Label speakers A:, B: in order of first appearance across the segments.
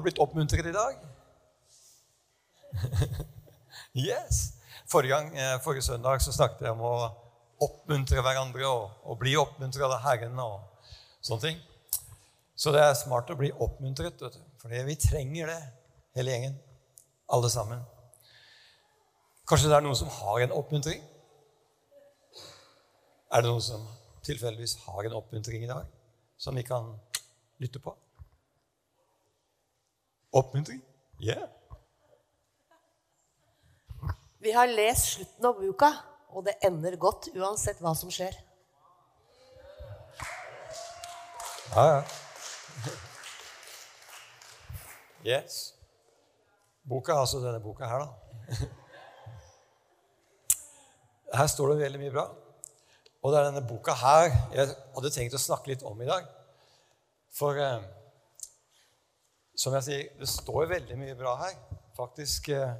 A: er blitt oppmuntret i dag? yes. Forrige, gang, eh, forrige søndag så snakket jeg om å oppmuntre hverandre og, og bli oppmuntret av Herren og sånne ting. Så det er smart å bli oppmuntret, vet du. for vi trenger det, hele gjengen. Alle sammen. Kanskje det er noen som har en oppmuntring? Er det noen som tilfeldigvis har en oppmuntring i dag, som vi kan lytte på? Oppmuntring? Yeah.
B: Vi har lest slutten av boka, og det ender godt uansett hva som skjer.
A: Ja, ja. Yes. Boka, altså denne boka her, da. Her står det veldig mye bra. Og det er denne boka her jeg hadde tenkt å snakke litt om i dag. For eh, som jeg sier, det står veldig mye bra her. Faktisk eh,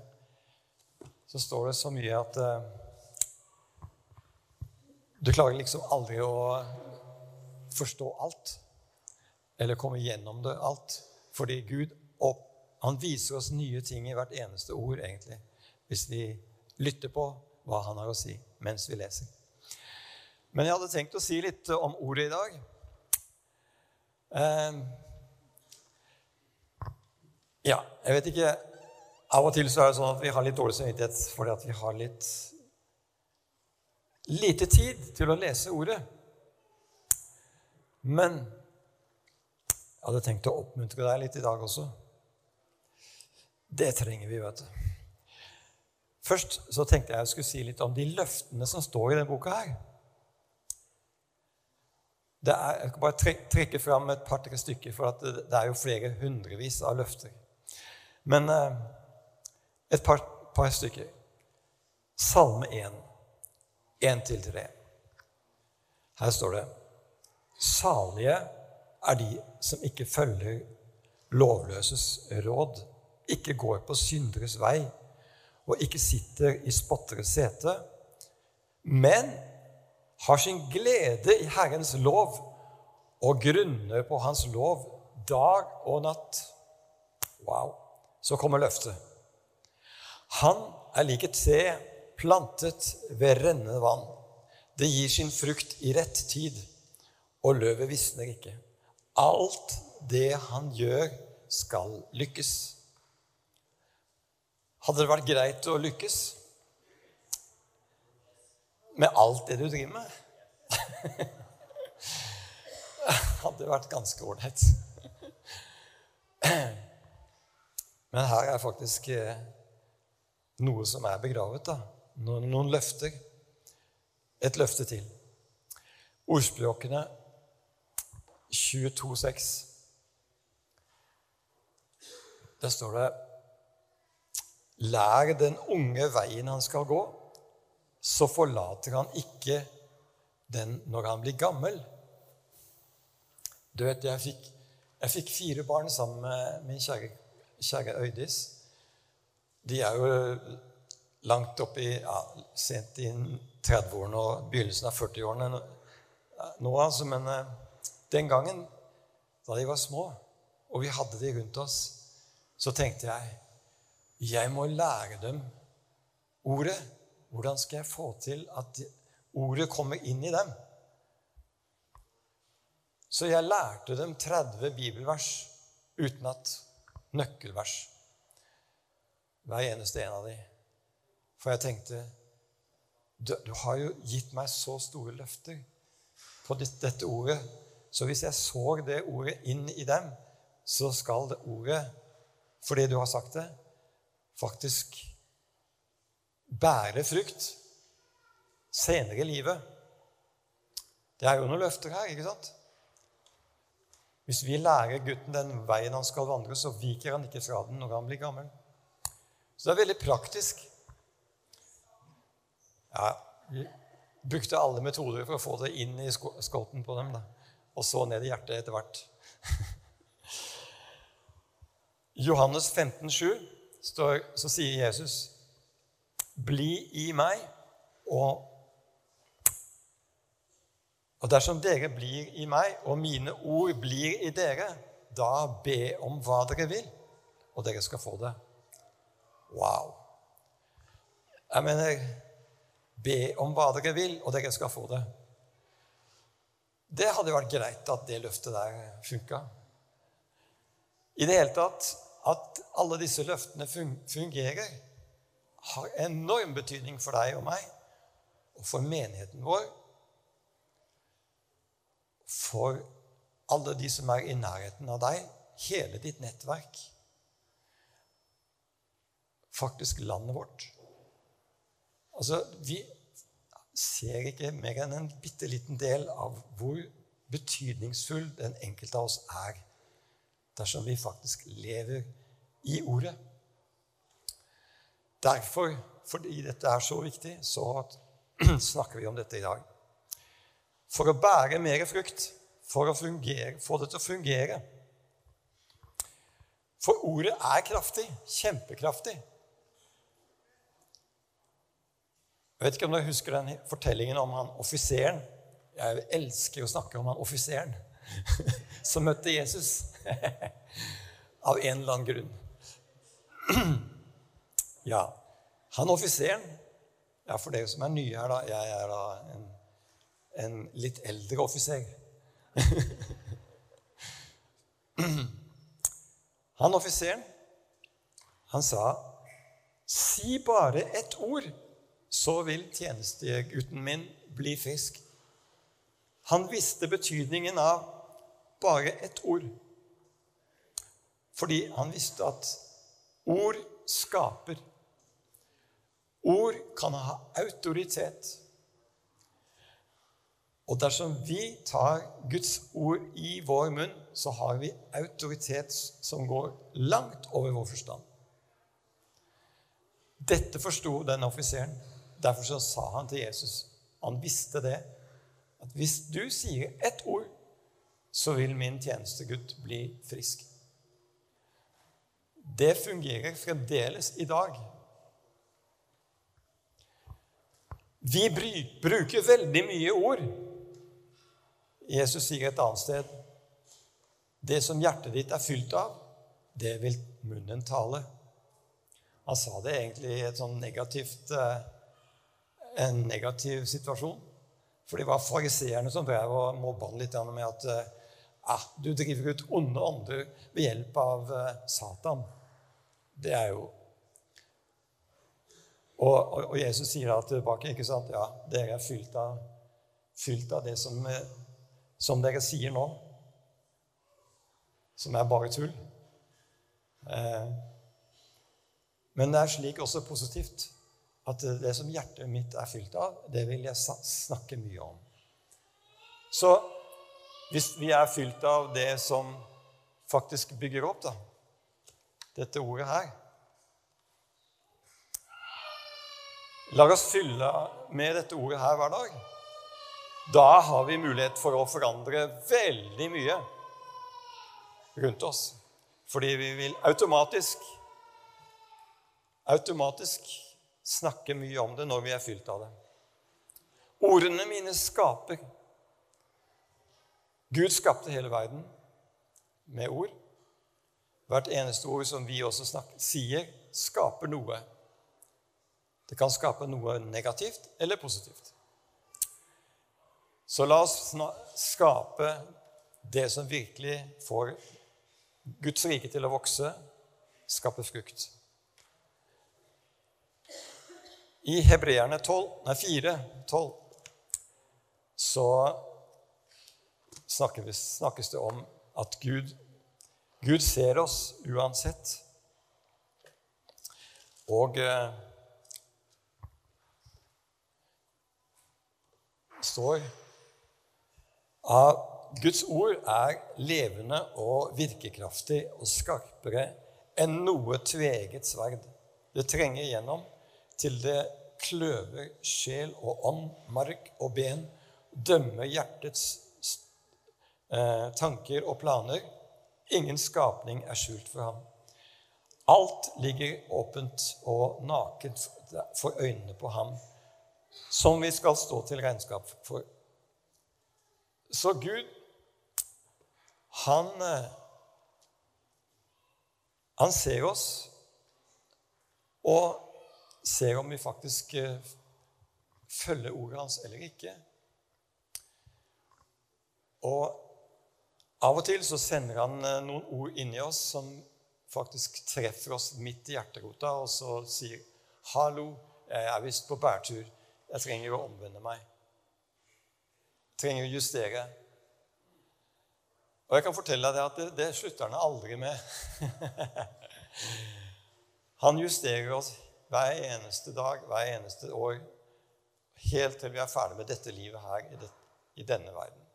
A: så står det så mye at eh, du klarer liksom aldri å forstå alt. Eller komme gjennom det alt. Fordi Gud opp, han viser oss nye ting i hvert eneste ord, egentlig. Hvis vi lytter på hva han har å si mens vi leser. Men jeg hadde tenkt å si litt om ordet i dag. Eh, ja, jeg vet ikke av og til så er det sånn at vi har litt dårlig samvittighet fordi at vi har litt lite tid til å lese ordet. Men jeg hadde tenkt å oppmuntre deg litt i dag også. Det trenger vi, vet du. Først så tenkte jeg jeg skulle si litt om de løftene som står i denne boka her. Er, jeg skal bare trekke fram et par-tre stykker, for det, det, er jo flere hundrevis av løfter. Men eh, et par, par stykker. Salme 1, 1-3. Her står det Salige er de som ikke følger lovløses råd, ikke går på synderes vei og ikke sitter i spotteres sete, men har sin glede i Herrens lov og grunner på Hans lov dag og natt. Wow. Så kommer løftet. Han er lik et tre plantet ved rennende vann. Det gir sin frukt i rett tid, og løvet visner ikke. Alt det han gjør, skal lykkes. Hadde det vært greit å lykkes med alt det du driver med? hadde vært ganske ålreit. Men her er faktisk eh, noe som er begravet. da. Noen, løfter. Et løfte til. Ordspråkene 22,6. Der står det Lær den unge veien han skal gå, så forlater han ikke den når han blir gammel. Du vet, jeg fikk, jeg fikk fire barn sammen med min kjære, kjære Øydis. De er jo langt opp i ja, sent i 30-årene og begynnelsen av 40-årene nå, altså. Men eh, den gangen, da de var små, og vi hadde de rundt oss, så tenkte jeg jeg må lære dem ordet. Hvordan skal jeg få til at ordet kommer inn i dem? Så jeg lærte dem 30 bibelvers utenat. Nøkkelvers hver eneste en av dem. For jeg tenkte du, du, har jo gitt meg så store løfter på dette ordet. Så hvis jeg sår det ordet inn i dem, så skal det ordet, fordi du har sagt det, faktisk bære frukt senere i livet. Det er jo noen løfter her, ikke sant? Hvis vi lærer gutten den veien han skal vandre, så viker han ikke fra den når han blir gammel. Så det er veldig praktisk. Ja, vi brukte alle metoder for å få det inn i skolten på dem. Da. Og så ned i hjertet etter hvert. Johannes 15, 7, står, så sier Jesus, 'Bli i meg, og, og dersom dere blir i meg, og mine ord blir i dere, da be om hva dere vil, og dere skal få det. Wow. Jeg mener Be om hva dere vil, og dere skal få det. Det hadde vært greit at det løftet der funka. I det hele tatt at alle disse løftene fungerer, har enorm betydning for deg og meg, og for menigheten vår, for alle de som er i nærheten av deg, hele ditt nettverk, faktisk landet vårt. Altså, Vi ser ikke mer enn en bitte liten del av hvor betydningsfull den enkelte av oss er dersom vi faktisk lever i Ordet. Derfor, fordi dette er så viktig, så snakker vi om dette i dag. For å bære mer frukt, for å fungere, få det til å fungere. For ordet er kraftig, kjempekraftig. Jeg vet ikke om dere husker den fortellingen om han offiseren. Jeg elsker å snakke om han offiseren som møtte Jesus. Av en eller annen grunn. Ja, han offiseren Ja, for dere som er nye her, da Jeg er da en, en litt eldre offiser. Han offiseren, han sa, 'Si bare ett ord' så vil tjenestegutten min bli frisk. Han visste betydningen av bare ett ord. Fordi han visste at ord skaper. Ord kan ha autoritet. Og dersom vi tar Guds ord i vår munn, så har vi autoritet som går langt over vår forstand. Dette forsto den offiseren. Derfor så sa han til Jesus Han visste det. At hvis du sier ett ord, så vil min tjenestegutt bli frisk. Det fungerer fremdeles i dag. Vi bruker veldig mye ord. Jesus sier et annet sted Det som hjertet ditt er fylt av, det vil munnen tale. Han sa det egentlig i et sånn negativt eh, en negativ situasjon. For det var fariseerne som drev og mobba han litt med at ah, du driver ut onde ånder ved hjelp av uh, Satan. Det er jo og, og, Jesus sier da tilbake ikke sant? Ja, dere er fylt av, fylt av det som, eh, som, dere sier nå, som er bare tull. Eh, men det er slik også positivt at det som hjertet mitt er fylt av, det vil jeg snakke mye om. Så hvis vi er fylt av det som faktisk bygger opp, da, dette ordet her La oss fylle med dette ordet her hver dag. Da har vi mulighet for å forandre veldig mye rundt oss. Fordi vi vil automatisk automatisk snakke mye om det når vi er fylt av det. Ordene mine skaper. Gud skapte hele verden med ord. Hvert eneste ord som vi også snakker, sier, skaper noe. Det kan skape noe negativt eller positivt. Så la oss skape det som virkelig får Guds rike til å vokse, skape frukt. I Hebreerne 4, 12, så snakkes det om at Gud, Gud ser oss uansett. Og eh, står at Guds ord er levende og virkekraftig og skarpere enn noe tveget sverd. Det trenger igjennom til det kløver sjel og ånd, mark og ben, dømmer hjertets eh, tanker og planer. Ingen skapning er skjult for ham. Alt ligger åpent og nakent for øynene på ham, som vi skal stå til regnskap for. Så Gud, han eh, Han ser oss og ser om vi faktisk eh, følger ordet hans eller ikke. Og av og til så sender han eh, noen ord inni oss som faktisk treffer oss midt i hjerterota, og så sier 'Hallo, jeg er visst på bærtur. Jeg trenger å omvende meg.' Trenger å justere. Og jeg kan fortelle deg at det, det slutter han aldri med. han justerer oss hver eneste dag, hver eneste år, helt til vi er ferdig med dette livet her i, det, i denne verden.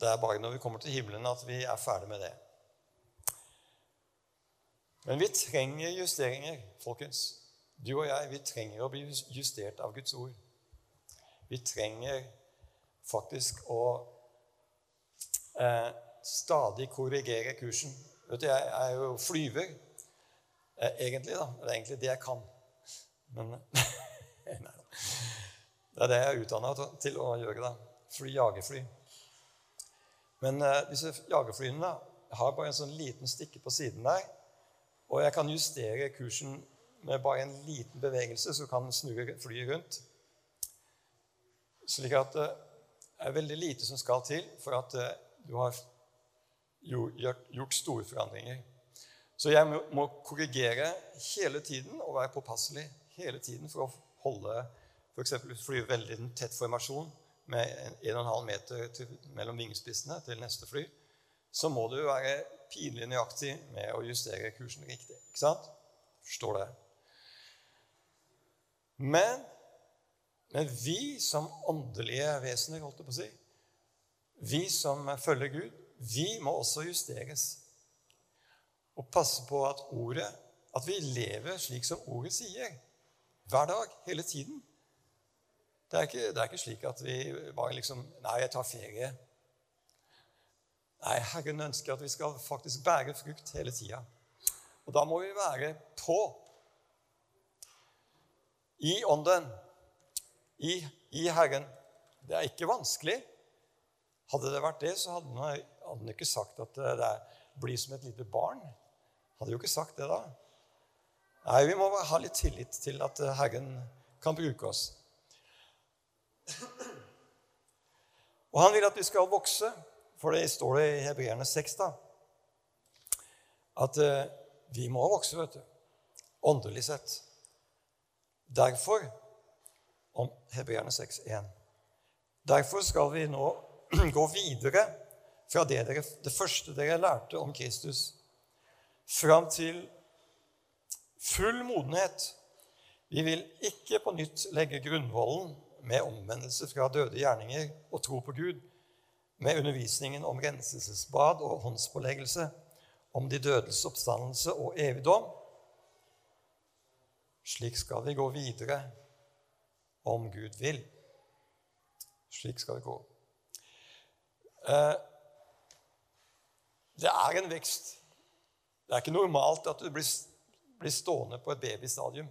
A: Det er bare når vi kommer til himmelen, at vi er ferdig med det. Men vi trenger justeringer, folkens. Du og jeg, vi trenger å bli justert av Guds ord. Vi trenger faktisk å eh, stadig korrigere kursen. Vet du, Jeg er jo flyver, eh, egentlig. da. Det er egentlig det jeg kan. Men nei, Det er det jeg er utdanna til å gjøre. da. Fly, jagerfly. Men eh, disse jagerflyene har bare en sånn liten stikke på siden der. Og jeg kan justere kursen med bare en liten bevegelse, så kan snurre flyet rundt. Slik at det er veldig lite som skal til for at eh, du har gjort store forandringer. Så jeg må korrigere hele tiden og være påpasselig hele tiden for å holde f.eks. fly veldig tett formasjon med 1,5 meter til, mellom vingespissene til neste fly, så må du være pinlig nøyaktig med å justere kursen riktig. Ikke sant? Forstår det. Men, men vi som åndelige vesener, holdt jeg på å si, vi som følger Gud, vi må også justeres. Og passe på at ordet At vi lever slik som ordet sier. Hver dag, hele tiden. Det er, ikke, det er ikke, slik at vi bare liksom Nei, jeg tar ferie. Nei, Herren ønsker at vi skal faktisk bære frukt hele tida. Og da må vi være på. I Ånden. I, I, Herren. Det er ikke vanskelig. Hadde det vært det, så hadde han ikke sagt at det blir som et lite barn. Hadde jo ikke sagt det da. Nei, vi må ha litt tillit til at Herren kan bruke oss. Og han vil at vi skal vokse, for det står det i Hebreerne 6 da, at eh, vi må vokse, vet du. Åndelig sett. Derfor om Hebreerne 6,1. Derfor skal vi nå gå videre fra det, dere, det første dere lærte om Kristus, fram til full modenhet. Vi vil ikke på nytt legge grunnvollen med omvendelse fra døde gjerninger og tro på Gud, med undervisningen om renselsesbad og håndspåleggelse, om de dødes oppstandelse og evigdom. Slik skal vi gå videre om Gud vil. Slik skal det gå. Eh, det er en vekst. Det er ikke normalt at du blir stående på et babystadium.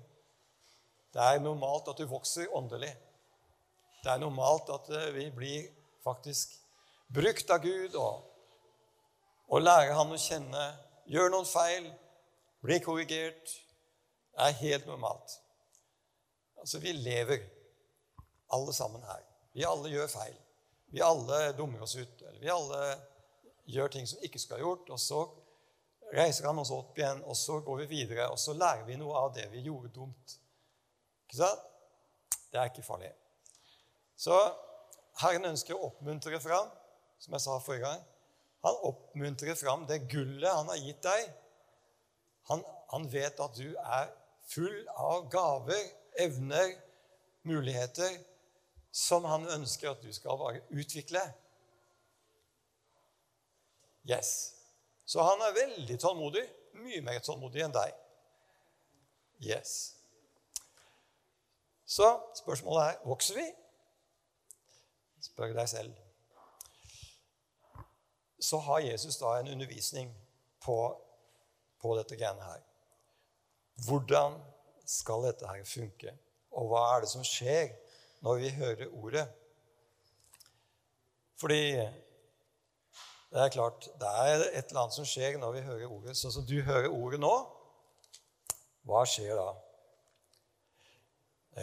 A: Det er normalt at du vokser åndelig. Det er normalt at eh, vi blir faktisk brukt av Gud og, og lærer Han å kjenne, gjør noen feil, blir korrigert. Det er helt normalt. Altså, vi lever, alle sammen her. Vi alle gjør feil. Vi alle dummer oss ut. Eller vi alle gjør ting som ikke skal ha gjort. Og så reiser han oss opp igjen, og så går vi videre, og så lærer vi noe av det vi gjorde dumt. Ikke sant? Det er ikke farlig. Så Herren ønsker å oppmuntre fram, som jeg sa forrige gang. Han oppmuntrer fram det gullet han har gitt deg. Han, han vet at du er full av gaver, evner, muligheter som han ønsker at du skal utvikle. Yes. Så han er veldig tålmodig. Mye mer tålmodig enn deg. Yes. Så spørsmålet er vokser vi, Spør deg selv. Så har Jesus da en undervisning på, på dette greiene her. Hvordan skal dette her funke? Og hva er det som skjer når vi hører ordet? Fordi Det er klart, det er et eller annet som skjer når vi hører ordet. Sånn som du hører ordet nå. Hva skjer da?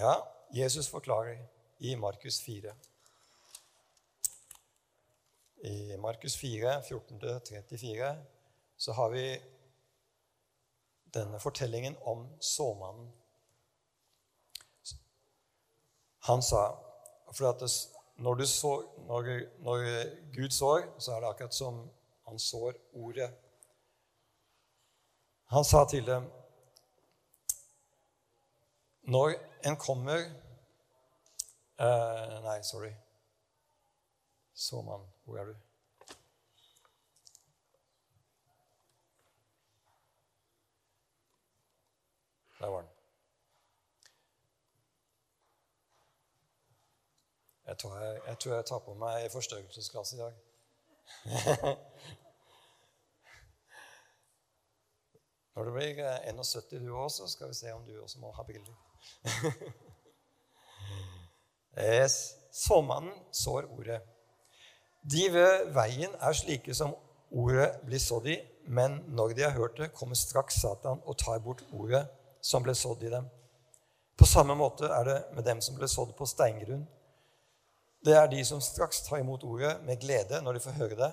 A: Ja, Jesus forklarer i Markus 4. I Markus 4, 14-34, så har vi denne fortellingen om såmannen. Han sa For det, når, så, når, når, Gud sår, så er det akkurat som han sår ordet. Han sa til dem Når en kommer eh, Nei, sorry. Såmann, hvor er du? Der var den. Jeg tror jeg, jeg tror jeg, tar på meg forstørrelsesglass i dag. Når det blir 71 du også, skal vi se om du også må ha briller. Såmannen sår ordet. De ved veien er slike som ordet blir sådd i, men når de har hørt det, kommer straks Satan og tar bort ordet som ble sådd i dem. På samme måte er det med dem som ble sådd på steingrunn. Det er de som straks tar imot ordet med glede når de får høre det.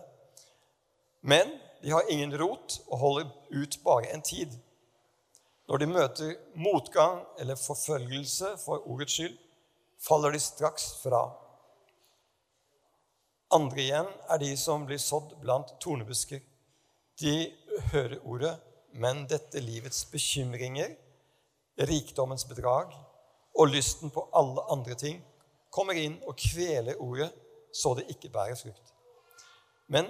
A: Men de har ingen rot og holder ut bare en tid. Når de møter motgang eller forfølgelse for ordets skyld, faller de straks fra. Andre igjen er de som blir sådd blant tornebusker. De hører ordet, men dette livets bekymringer rikdommens bedrag og lysten på alle andre ting kommer inn og kveler ordet så det ikke bærer frukt. Men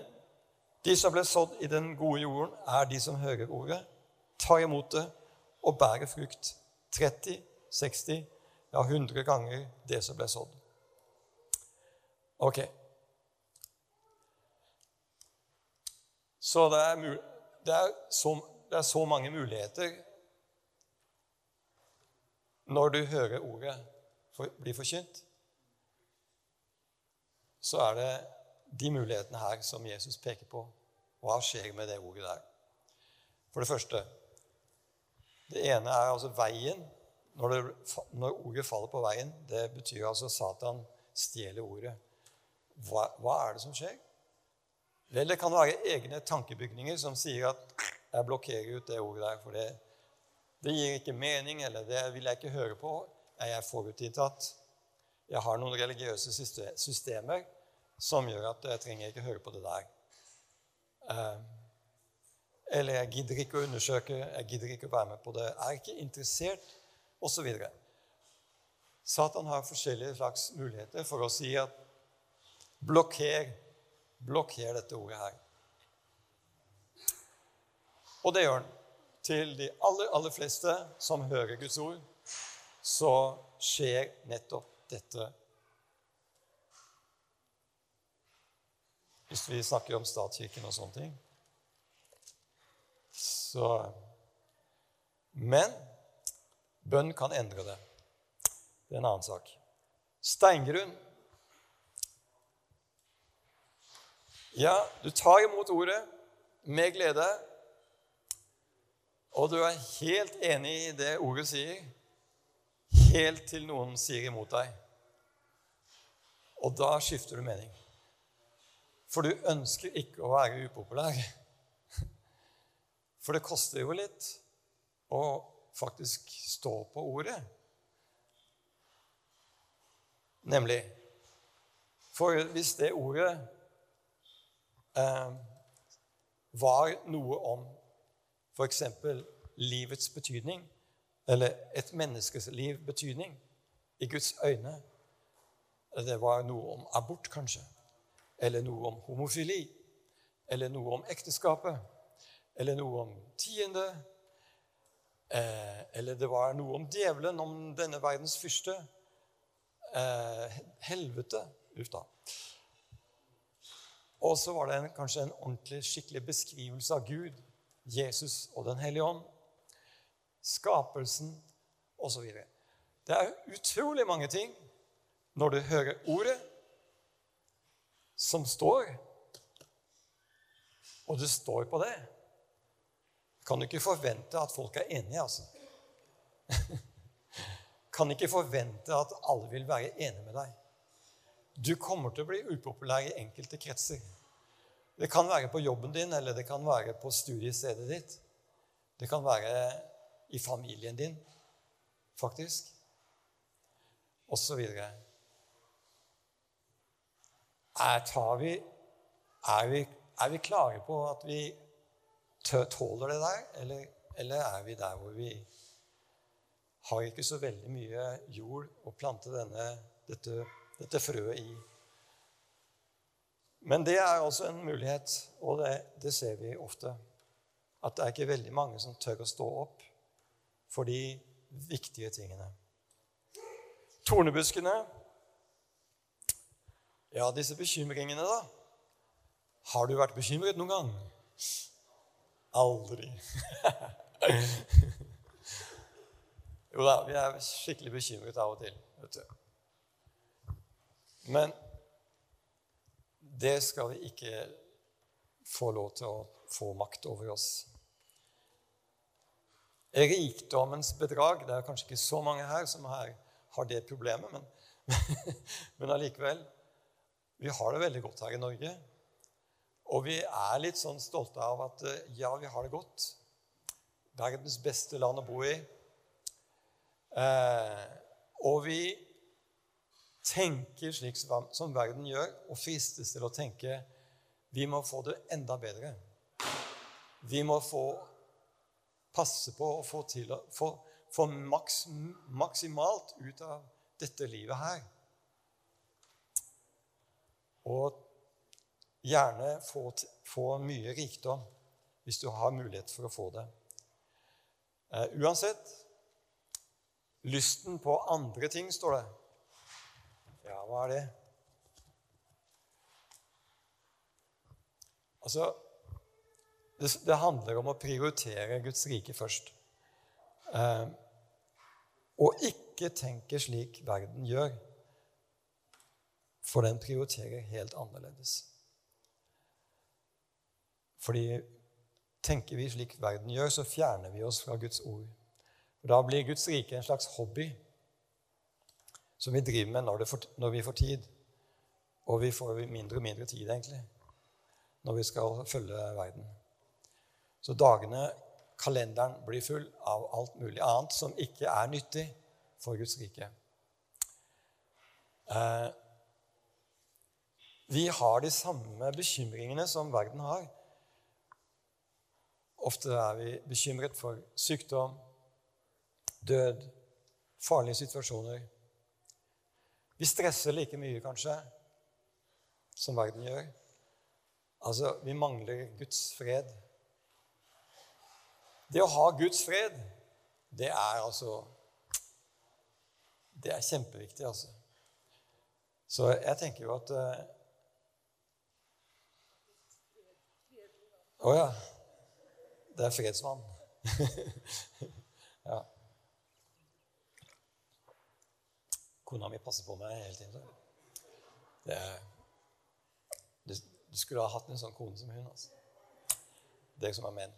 A: de som ble sådd i den gode jorden, er de som hører ordet, tar imot det og bærer frukt. 30, 60, ja 100 ganger det som ble sådd. Ok. Så det er, det er, så, det er så mange muligheter når du hører ordet for, bli forkynt, så er det de mulighetene her som Jesus peker på. Hva skjer med det ordet der? For det første Det ene er altså veien. Når, det, når ordet faller på veien, det betyr altså Satan stjeler ordet. Hva, hva er det som skjer? Vel, det kan være egne tankebygninger som sier at 'jeg blokkerer ut det ordet der', for det, det gir ikke mening, eller det vil jeg ikke høre på. Jeg Er forutinntatt? Jeg har noen religiøse systemer som gjør at jeg trenger ikke høre på det der. Eh, eller jeg gidder ikke å undersøke, jeg gidder ikke å være med på det, jeg er ikke interessert, osv. Satan har forskjellige slags muligheter for å si at blokker, blokker dette ordet her. Og det gjør han til de aller, aller fleste som hører Guds ord, så skjer nettopp dette. Hvis vi snakker om statskirken og sånne ting. Så Men bønn kan endre det. Det er en annen sak. Steingrunn. Ja, du tar imot ordet med glede. Og du er helt enig i det ordet sier, helt til noen sier imot deg. Og da skifter du mening. For du ønsker ikke å være upopulær. For det koster jo litt å faktisk stå på ordet. Nemlig For hvis det ordet eh, var noe om f.eks. livets betydning, eller et menneskes liv betydning, i Guds øyne. Det var noe om abort, kanskje. Eller noe om homofili. Eller noe om ekteskapet. Eller noe om tiende. Eh, eller det var noe om djevelen, om denne verdens fyrste. Eh, helvete. Uff da. Og så var det en, kanskje en ordentlig, skikkelig beskrivelse av Gud Jesus og Den hellige ånd, skapelsen osv. Det er utrolig mange ting når du hører ordet som står, og du står på det, kan du ikke forvente at folk er enige, altså. kan ikke forvente at alle vil være enige med deg. Du kommer til å bli upopulær i enkelte kretser. Det kan være på jobben din, eller det kan være på studiestedet ditt. Det kan være i familien din, faktisk. Og så videre. Er, vi, er, vi, er vi klare på at vi tåler det der, eller, eller, er vi der hvor vi har ikke så veldig mye jord å plante denne, dette, dette frøet i? Men det er altså en mulighet, og det, det, ser vi ofte. At det er ikke veldig mange som tør å stå opp for de viktige tingene. Tornebuskene Ja, disse bekymringene, da. Har du vært bekymret noen gang? Aldri. jo da, vi er skikkelig bekymret av og til. vet du. Men det skal vi ikke få lov til å få makt over oss. Rikdommens bedrag Det er kanskje ikke så mange her som her har det problemet, men, men allikevel Vi har det veldig godt her i Norge. Og vi er litt sånn stolte av at eh, ja, vi har det godt. Verdens beste land å bo i. Eh, og vi tenker slik som verden gjør, og fristes til å tenke vi må få det enda bedre. Vi må få passe på å få, til, få, få maks, maksimalt ut av dette livet her. Og Gjerne få, få, mye rikdom hvis du har mulighet for å få det. Eh, uansett lysten på andre ting, står det. Ja, hva er det? Altså det, det handler om å prioritere Guds rike først. Eh, og ikke tenke slik verden gjør, for den prioriterer helt annerledes. Fordi tenker vi slik verden gjør, så fjerner vi oss fra Guds ord. Og Da blir Guds rike en slags hobby som vi driver med når, får, når vi får tid. Og vi får mindre og mindre tid, egentlig, når vi skal følge verden. Så dagene, kalenderen, blir full av alt mulig annet som ikke er nyttig for Guds rike. Eh, vi har de samme bekymringene som verden har. Ofte er vi bekymret for sykdom, død, farlige situasjoner. Vi stresser like mye, kanskje, som verden gjør. Altså, vi mangler Guds fred. Det å ha Guds fred, det er altså Det er kjempeviktig, altså. Så jeg tenker jo at Å oh, ja. Det er fredsmann. ja. Kona mi passer på meg hele tiden. Det er, du skulle ha hatt en sånn kone som hun. altså. Dere som er menn.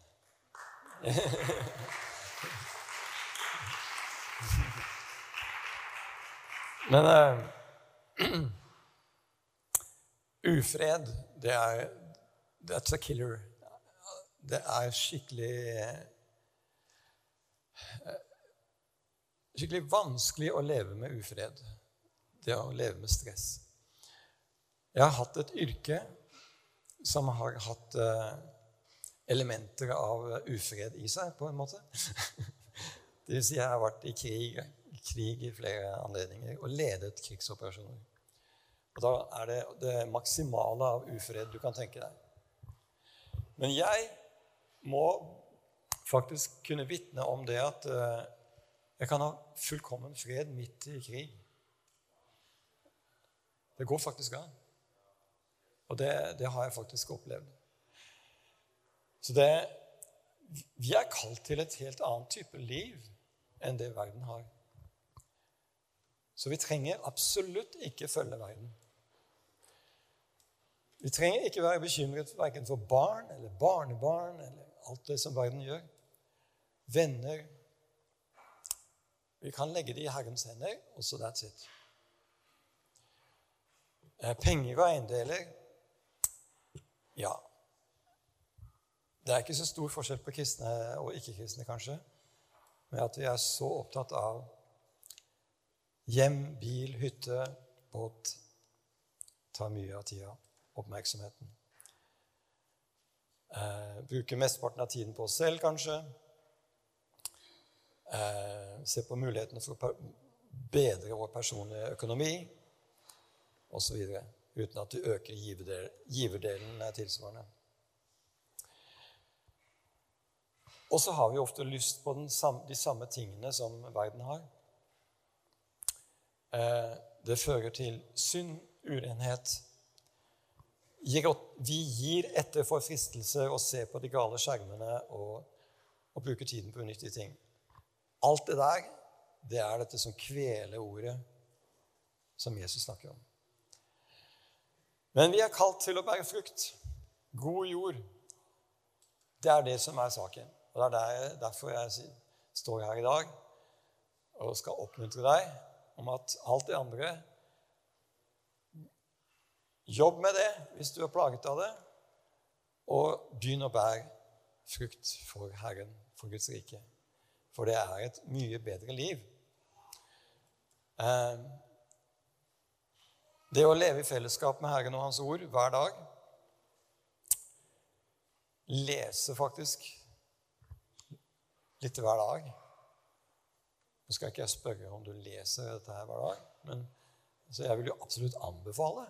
A: Men uh, ufred, det er That's a killer det er skikkelig eh, Skikkelig vanskelig å leve med ufred. Det å leve med stress. Jeg har hatt et yrke som har hatt eh, elementer av ufred i seg, på en måte. Det vil si, jeg har vært i krig, krig i flere anledninger og ledet krigsoperasjoner. Og da er det det maksimale av ufred du kan tenke deg. Men jeg må faktisk kunne vitne om det at eh, jeg kan ha fullkommen fred midt i krig. Det går faktisk an. Og det, det har jeg faktisk opplevd. Så det, vi er kalt til et helt annet type liv enn det verden har. Så vi trenger absolutt ikke følge verden. Vi trenger ikke være bekymret verken for barn eller barnebarn eller alt det som verden gjør. Venner Vi kan legge det i Herrens hender, og så that's it. Eh, penger og eiendeler Ja. Det er ikke så stor forskjell på kristne og ikke-kristne, kanskje, med at vi er så opptatt av hjem, bil, hytte, båt tar mye av tida, oppmerksomheten. Eh, bruker mesteparten av tiden på oss selv, kanskje. Eh, se på mulighetene for å bedre vår personlige økonomi osv. Uten at du øker giverdelen, giverdelen tilsvarende. Og så har vi ofte lyst på samme, de samme tingene som verden har. Eh, det fører til synd, urenhet. Vi gir etter for fristelser og ser på de gale skjermene og, og bruker tiden på unyttige ting. Alt det der, det er dette som kveler ordet som Jesus snakker om. Men vi er kalt til å bære frukt. God jord. Det er det som er saken. Og Det er derfor jeg står her i dag og skal oppmuntre deg om at alt det andre Jobb med det hvis du er plaget av det, og begynn å bære frukt for Herren, for Guds rike. For det er et mye bedre liv. Eh, det å leve i fellesskap med Herren og Hans ord hver dag Lese faktisk litt hver dag. Nå skal ikke jeg spørre om du leser dette her hver dag, men jeg vil jo absolutt anbefale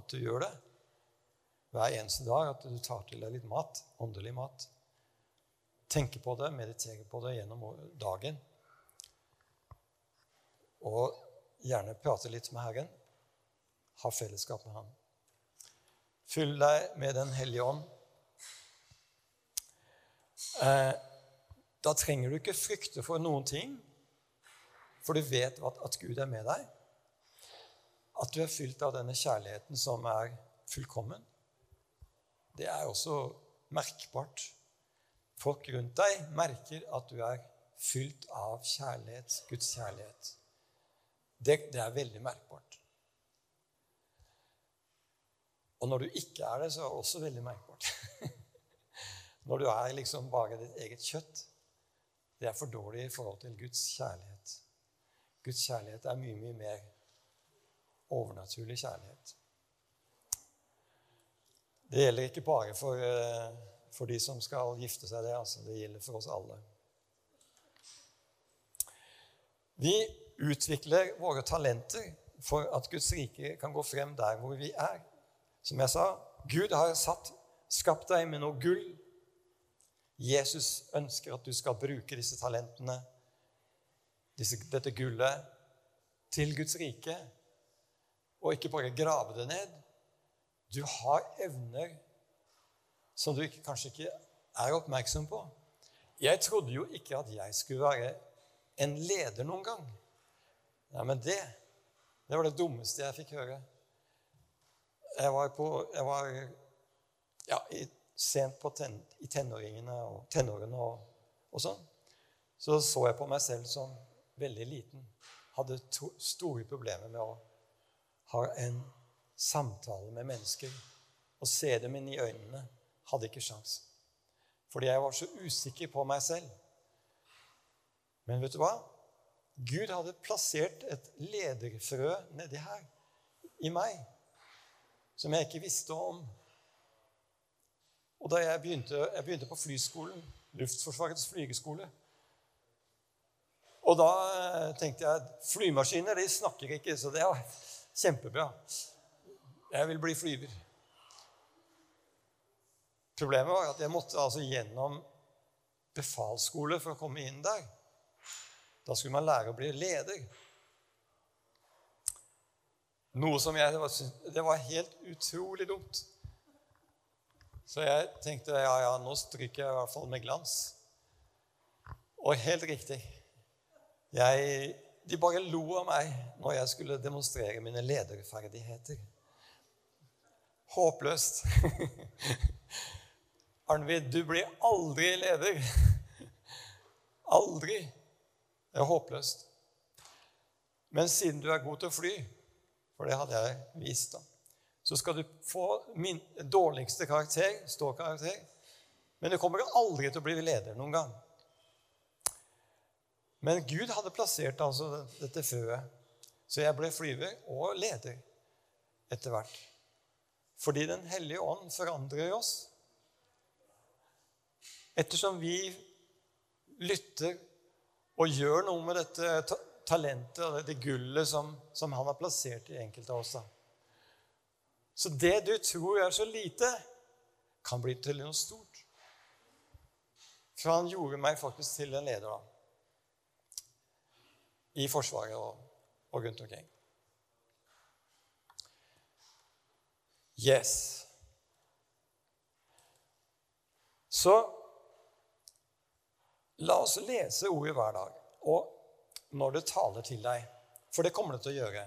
A: at du gjør det hver eneste dag. At du tar til deg litt mat, åndelig mat. Tenker på det, mediterer på det gjennom dagen. Og gjerne prate litt med Herren. Ha fellesskap med Ham. Fyll deg med Den hellige ånd. Eh, da trenger du ikke frykte for noen ting, for du vet at Gud er med deg. At du er fylt av denne kjærligheten som er fullkommen. Det er også merkbart. Folk rundt deg merker at du er fylt av kjærlighet, Guds kjærlighet. Det, det er veldig merkbart. Og når du ikke er det, så er det også veldig merkbart. når du er liksom bare ditt eget kjøtt, det er for dårlig i forhold til Guds kjærlighet. Guds kjærlighet er mye, mye mer overnaturlig kjærlighet. Det gjelder ikke bare for, eh, for de som skal gifte seg, det, altså. det gjelder for oss alle. Vi utvikler våre talenter for at Guds rike kan gå frem der hvor vi er. Som jeg sa, Gud har satt, skapt deg med noe gull Jesus ønsker at du skal bruke disse talentene, disse, dette gullet, til Guds rike, og ikke bare grave det ned. Du har evner som du ikke, kanskje ikke er oppmerksom på. Jeg trodde jo ikke at jeg skulle være en leder noen gang. Nei, men det, det var det dummeste jeg fikk høre. Jeg var, på, jeg var ja, i sent ten, i tenåringene og tenårene og, og, sånn, så så jeg på meg selv som veldig liten. Hadde to, store problemer med å ha en samtale med mennesker og se dem inn i øynene. Hadde ikke sjans. Fordi jeg var så usikker på meg selv. Men vet du hva? Gud hadde plassert et lederfrø nedi her i meg som jeg ikke visste om. Og da jeg begynte, jeg begynte på flyskolen, Luftforsvarets flygeskole Og da eh, tenkte jeg flymaskiner de snakker ikke, så det er kjempebra. Jeg vil bli flyver. Problemet var at jeg måtte altså gjennom befalsskole for å komme inn der. Da skulle man lære å bli leder. Noe som jeg Det var helt utrolig dumt. Så jeg tenkte ja, ja, nå stryker jeg i hvert fall med glans. Og helt riktig. Jeg, de bare lo av meg når jeg skulle demonstrere mine lederferdigheter. Håpløst. Arnvid, du blir aldri leder. Aldri. Det er håpløst. Men siden du er god til å fly, for det hadde jeg vist, da, så skal du få min dårligste karakter, ståkarakter. Men du kommer aldri til å bli leder noen gang. Men Gud hadde plassert altså dette føet, så jeg ble flyver og leder etter hvert. Fordi Den hellige ånd forandrer oss. Ettersom vi lytter og gjør noe med dette talentet og dette gullet som, som han har plassert i enkelte av oss. Så det du tror er så lite, kan bli til noe stort. For han gjorde meg faktisk til en leder da. I Forsvaret og, og rundt omkring. Yes. Så La oss lese ordet hver dag. Og når det taler til deg For det kommer det til å gjøre.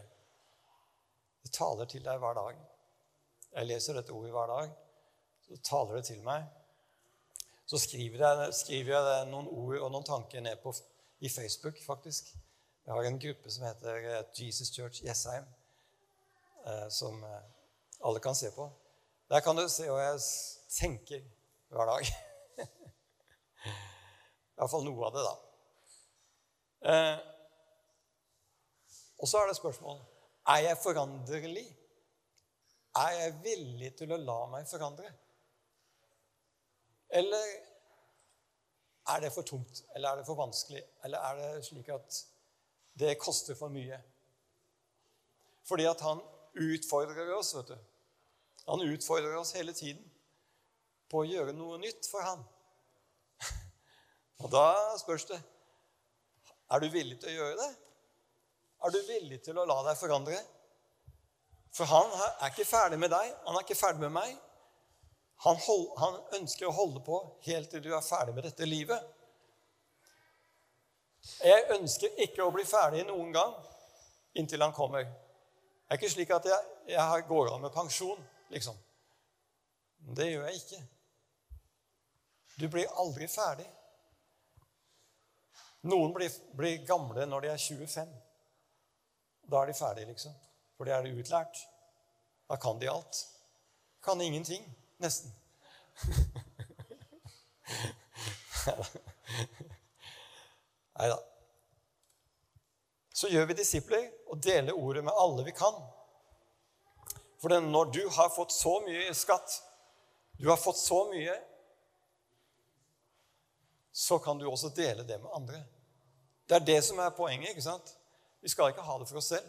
A: Det taler til deg hver dag. Jeg leser dette ordet hver dag. Så taler det til meg. Så skriver jeg, skriver jeg noen ord og noen tanker ned på, i Facebook, faktisk. Jeg har en gruppe som heter eh, Jesus Church Jessheim, eh, som eh, alle kan se på. Der kan du se hva jeg tenker hver dag. Iallfall noe av det, da. Og så er det spørsmål er jeg foranderlig. Er jeg villig til å la meg forandre? Eller er det for tungt? Eller er det for vanskelig? Eller er det slik at det koster for mye? Fordi at han utfordrer oss, vet du. Han utfordrer oss hele tiden på å gjøre noe nytt for han. Og da spørs det er du villig til å gjøre det. Er du villig til å la deg forandre? For han er ikke ferdig med deg, han er ikke ferdig med meg. Han, hold, han ønsker å holde på helt til du er ferdig med dette livet. Jeg ønsker ikke å bli ferdig noen gang inntil han kommer. Det er ikke slik at jeg, jeg går av med pensjon, liksom. Det gjør jeg ikke. Du blir aldri ferdig. Noen blir, blir, gamle når de er 25. Da er de ferdige, liksom. For de er utlært. Da kan de alt. Kan ingenting, nesten. Nei da. Så gjør vi disipler og deler ordet med alle vi kan. For når du har fått så mye skatt, du har fått så mye så kan du også dele det med andre. Det er det som er poenget. ikke sant? Vi skal ikke ha det for oss selv.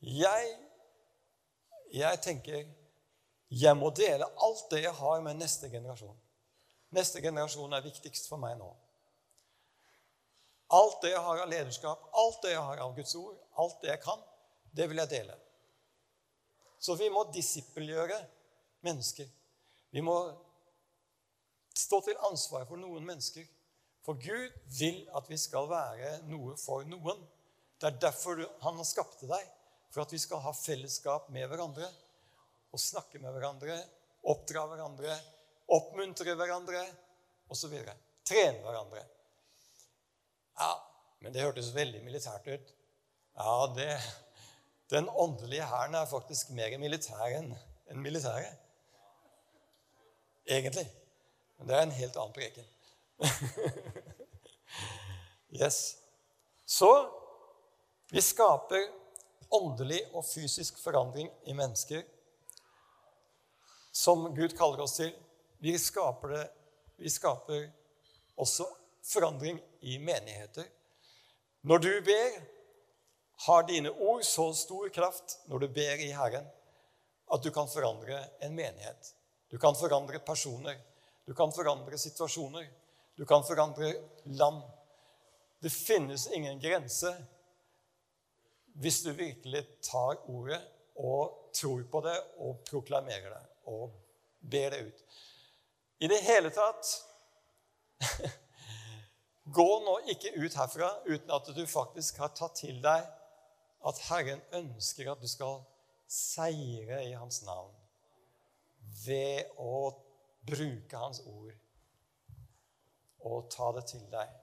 A: Jeg, jeg tenker jeg må dele alt det jeg har, med neste generasjon. Neste generasjon er viktigst for meg nå. Alt det jeg har av lederskap, alt det jeg har av Guds ord, alt det jeg kan, det vil jeg dele. Så vi må disippelgjøre mennesker. Vi må stå til ansvar for noen mennesker. For Gud vil at vi skal være noe for noen. Det er derfor han har skapte deg. For at vi skal ha fellesskap med hverandre. Og snakke med hverandre, oppdra hverandre, oppmuntre hverandre osv. Trene hverandre. Ja, men det hørtes veldig militært ut. Ja, det, Den åndelige hæren er faktisk mer militær enn en militære. Egentlig. Men det er en helt annen preken. yes. Så vi skaper åndelig og fysisk forandring i mennesker som Gud kaller oss til. Vi skaper, det, vi skaper også forandring i menigheter. Når du ber, har dine ord så stor kraft når du ber i Herren, at du kan forandre en menighet. Du kan forandre personer. Du kan forandre situasjoner. Du kan forandre land. Det finnes ingen grense hvis du virkelig tar ordet og tror på det og proklamerer det og ber det ut. I det hele tatt Gå nå ikke ut herfra uten at du faktisk har tatt til deg at Herren ønsker at du skal seire i Hans navn ved å bruke Hans ord og ta det til deg.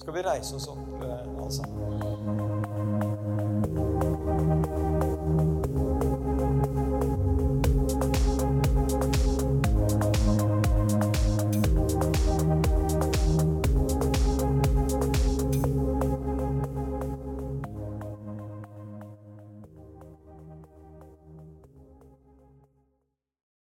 A: Skal vi reise oss opp, eh, alle altså? sammen?